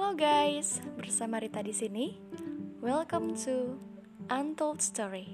Halo guys, bersama Rita di sini. Welcome to Untold Story.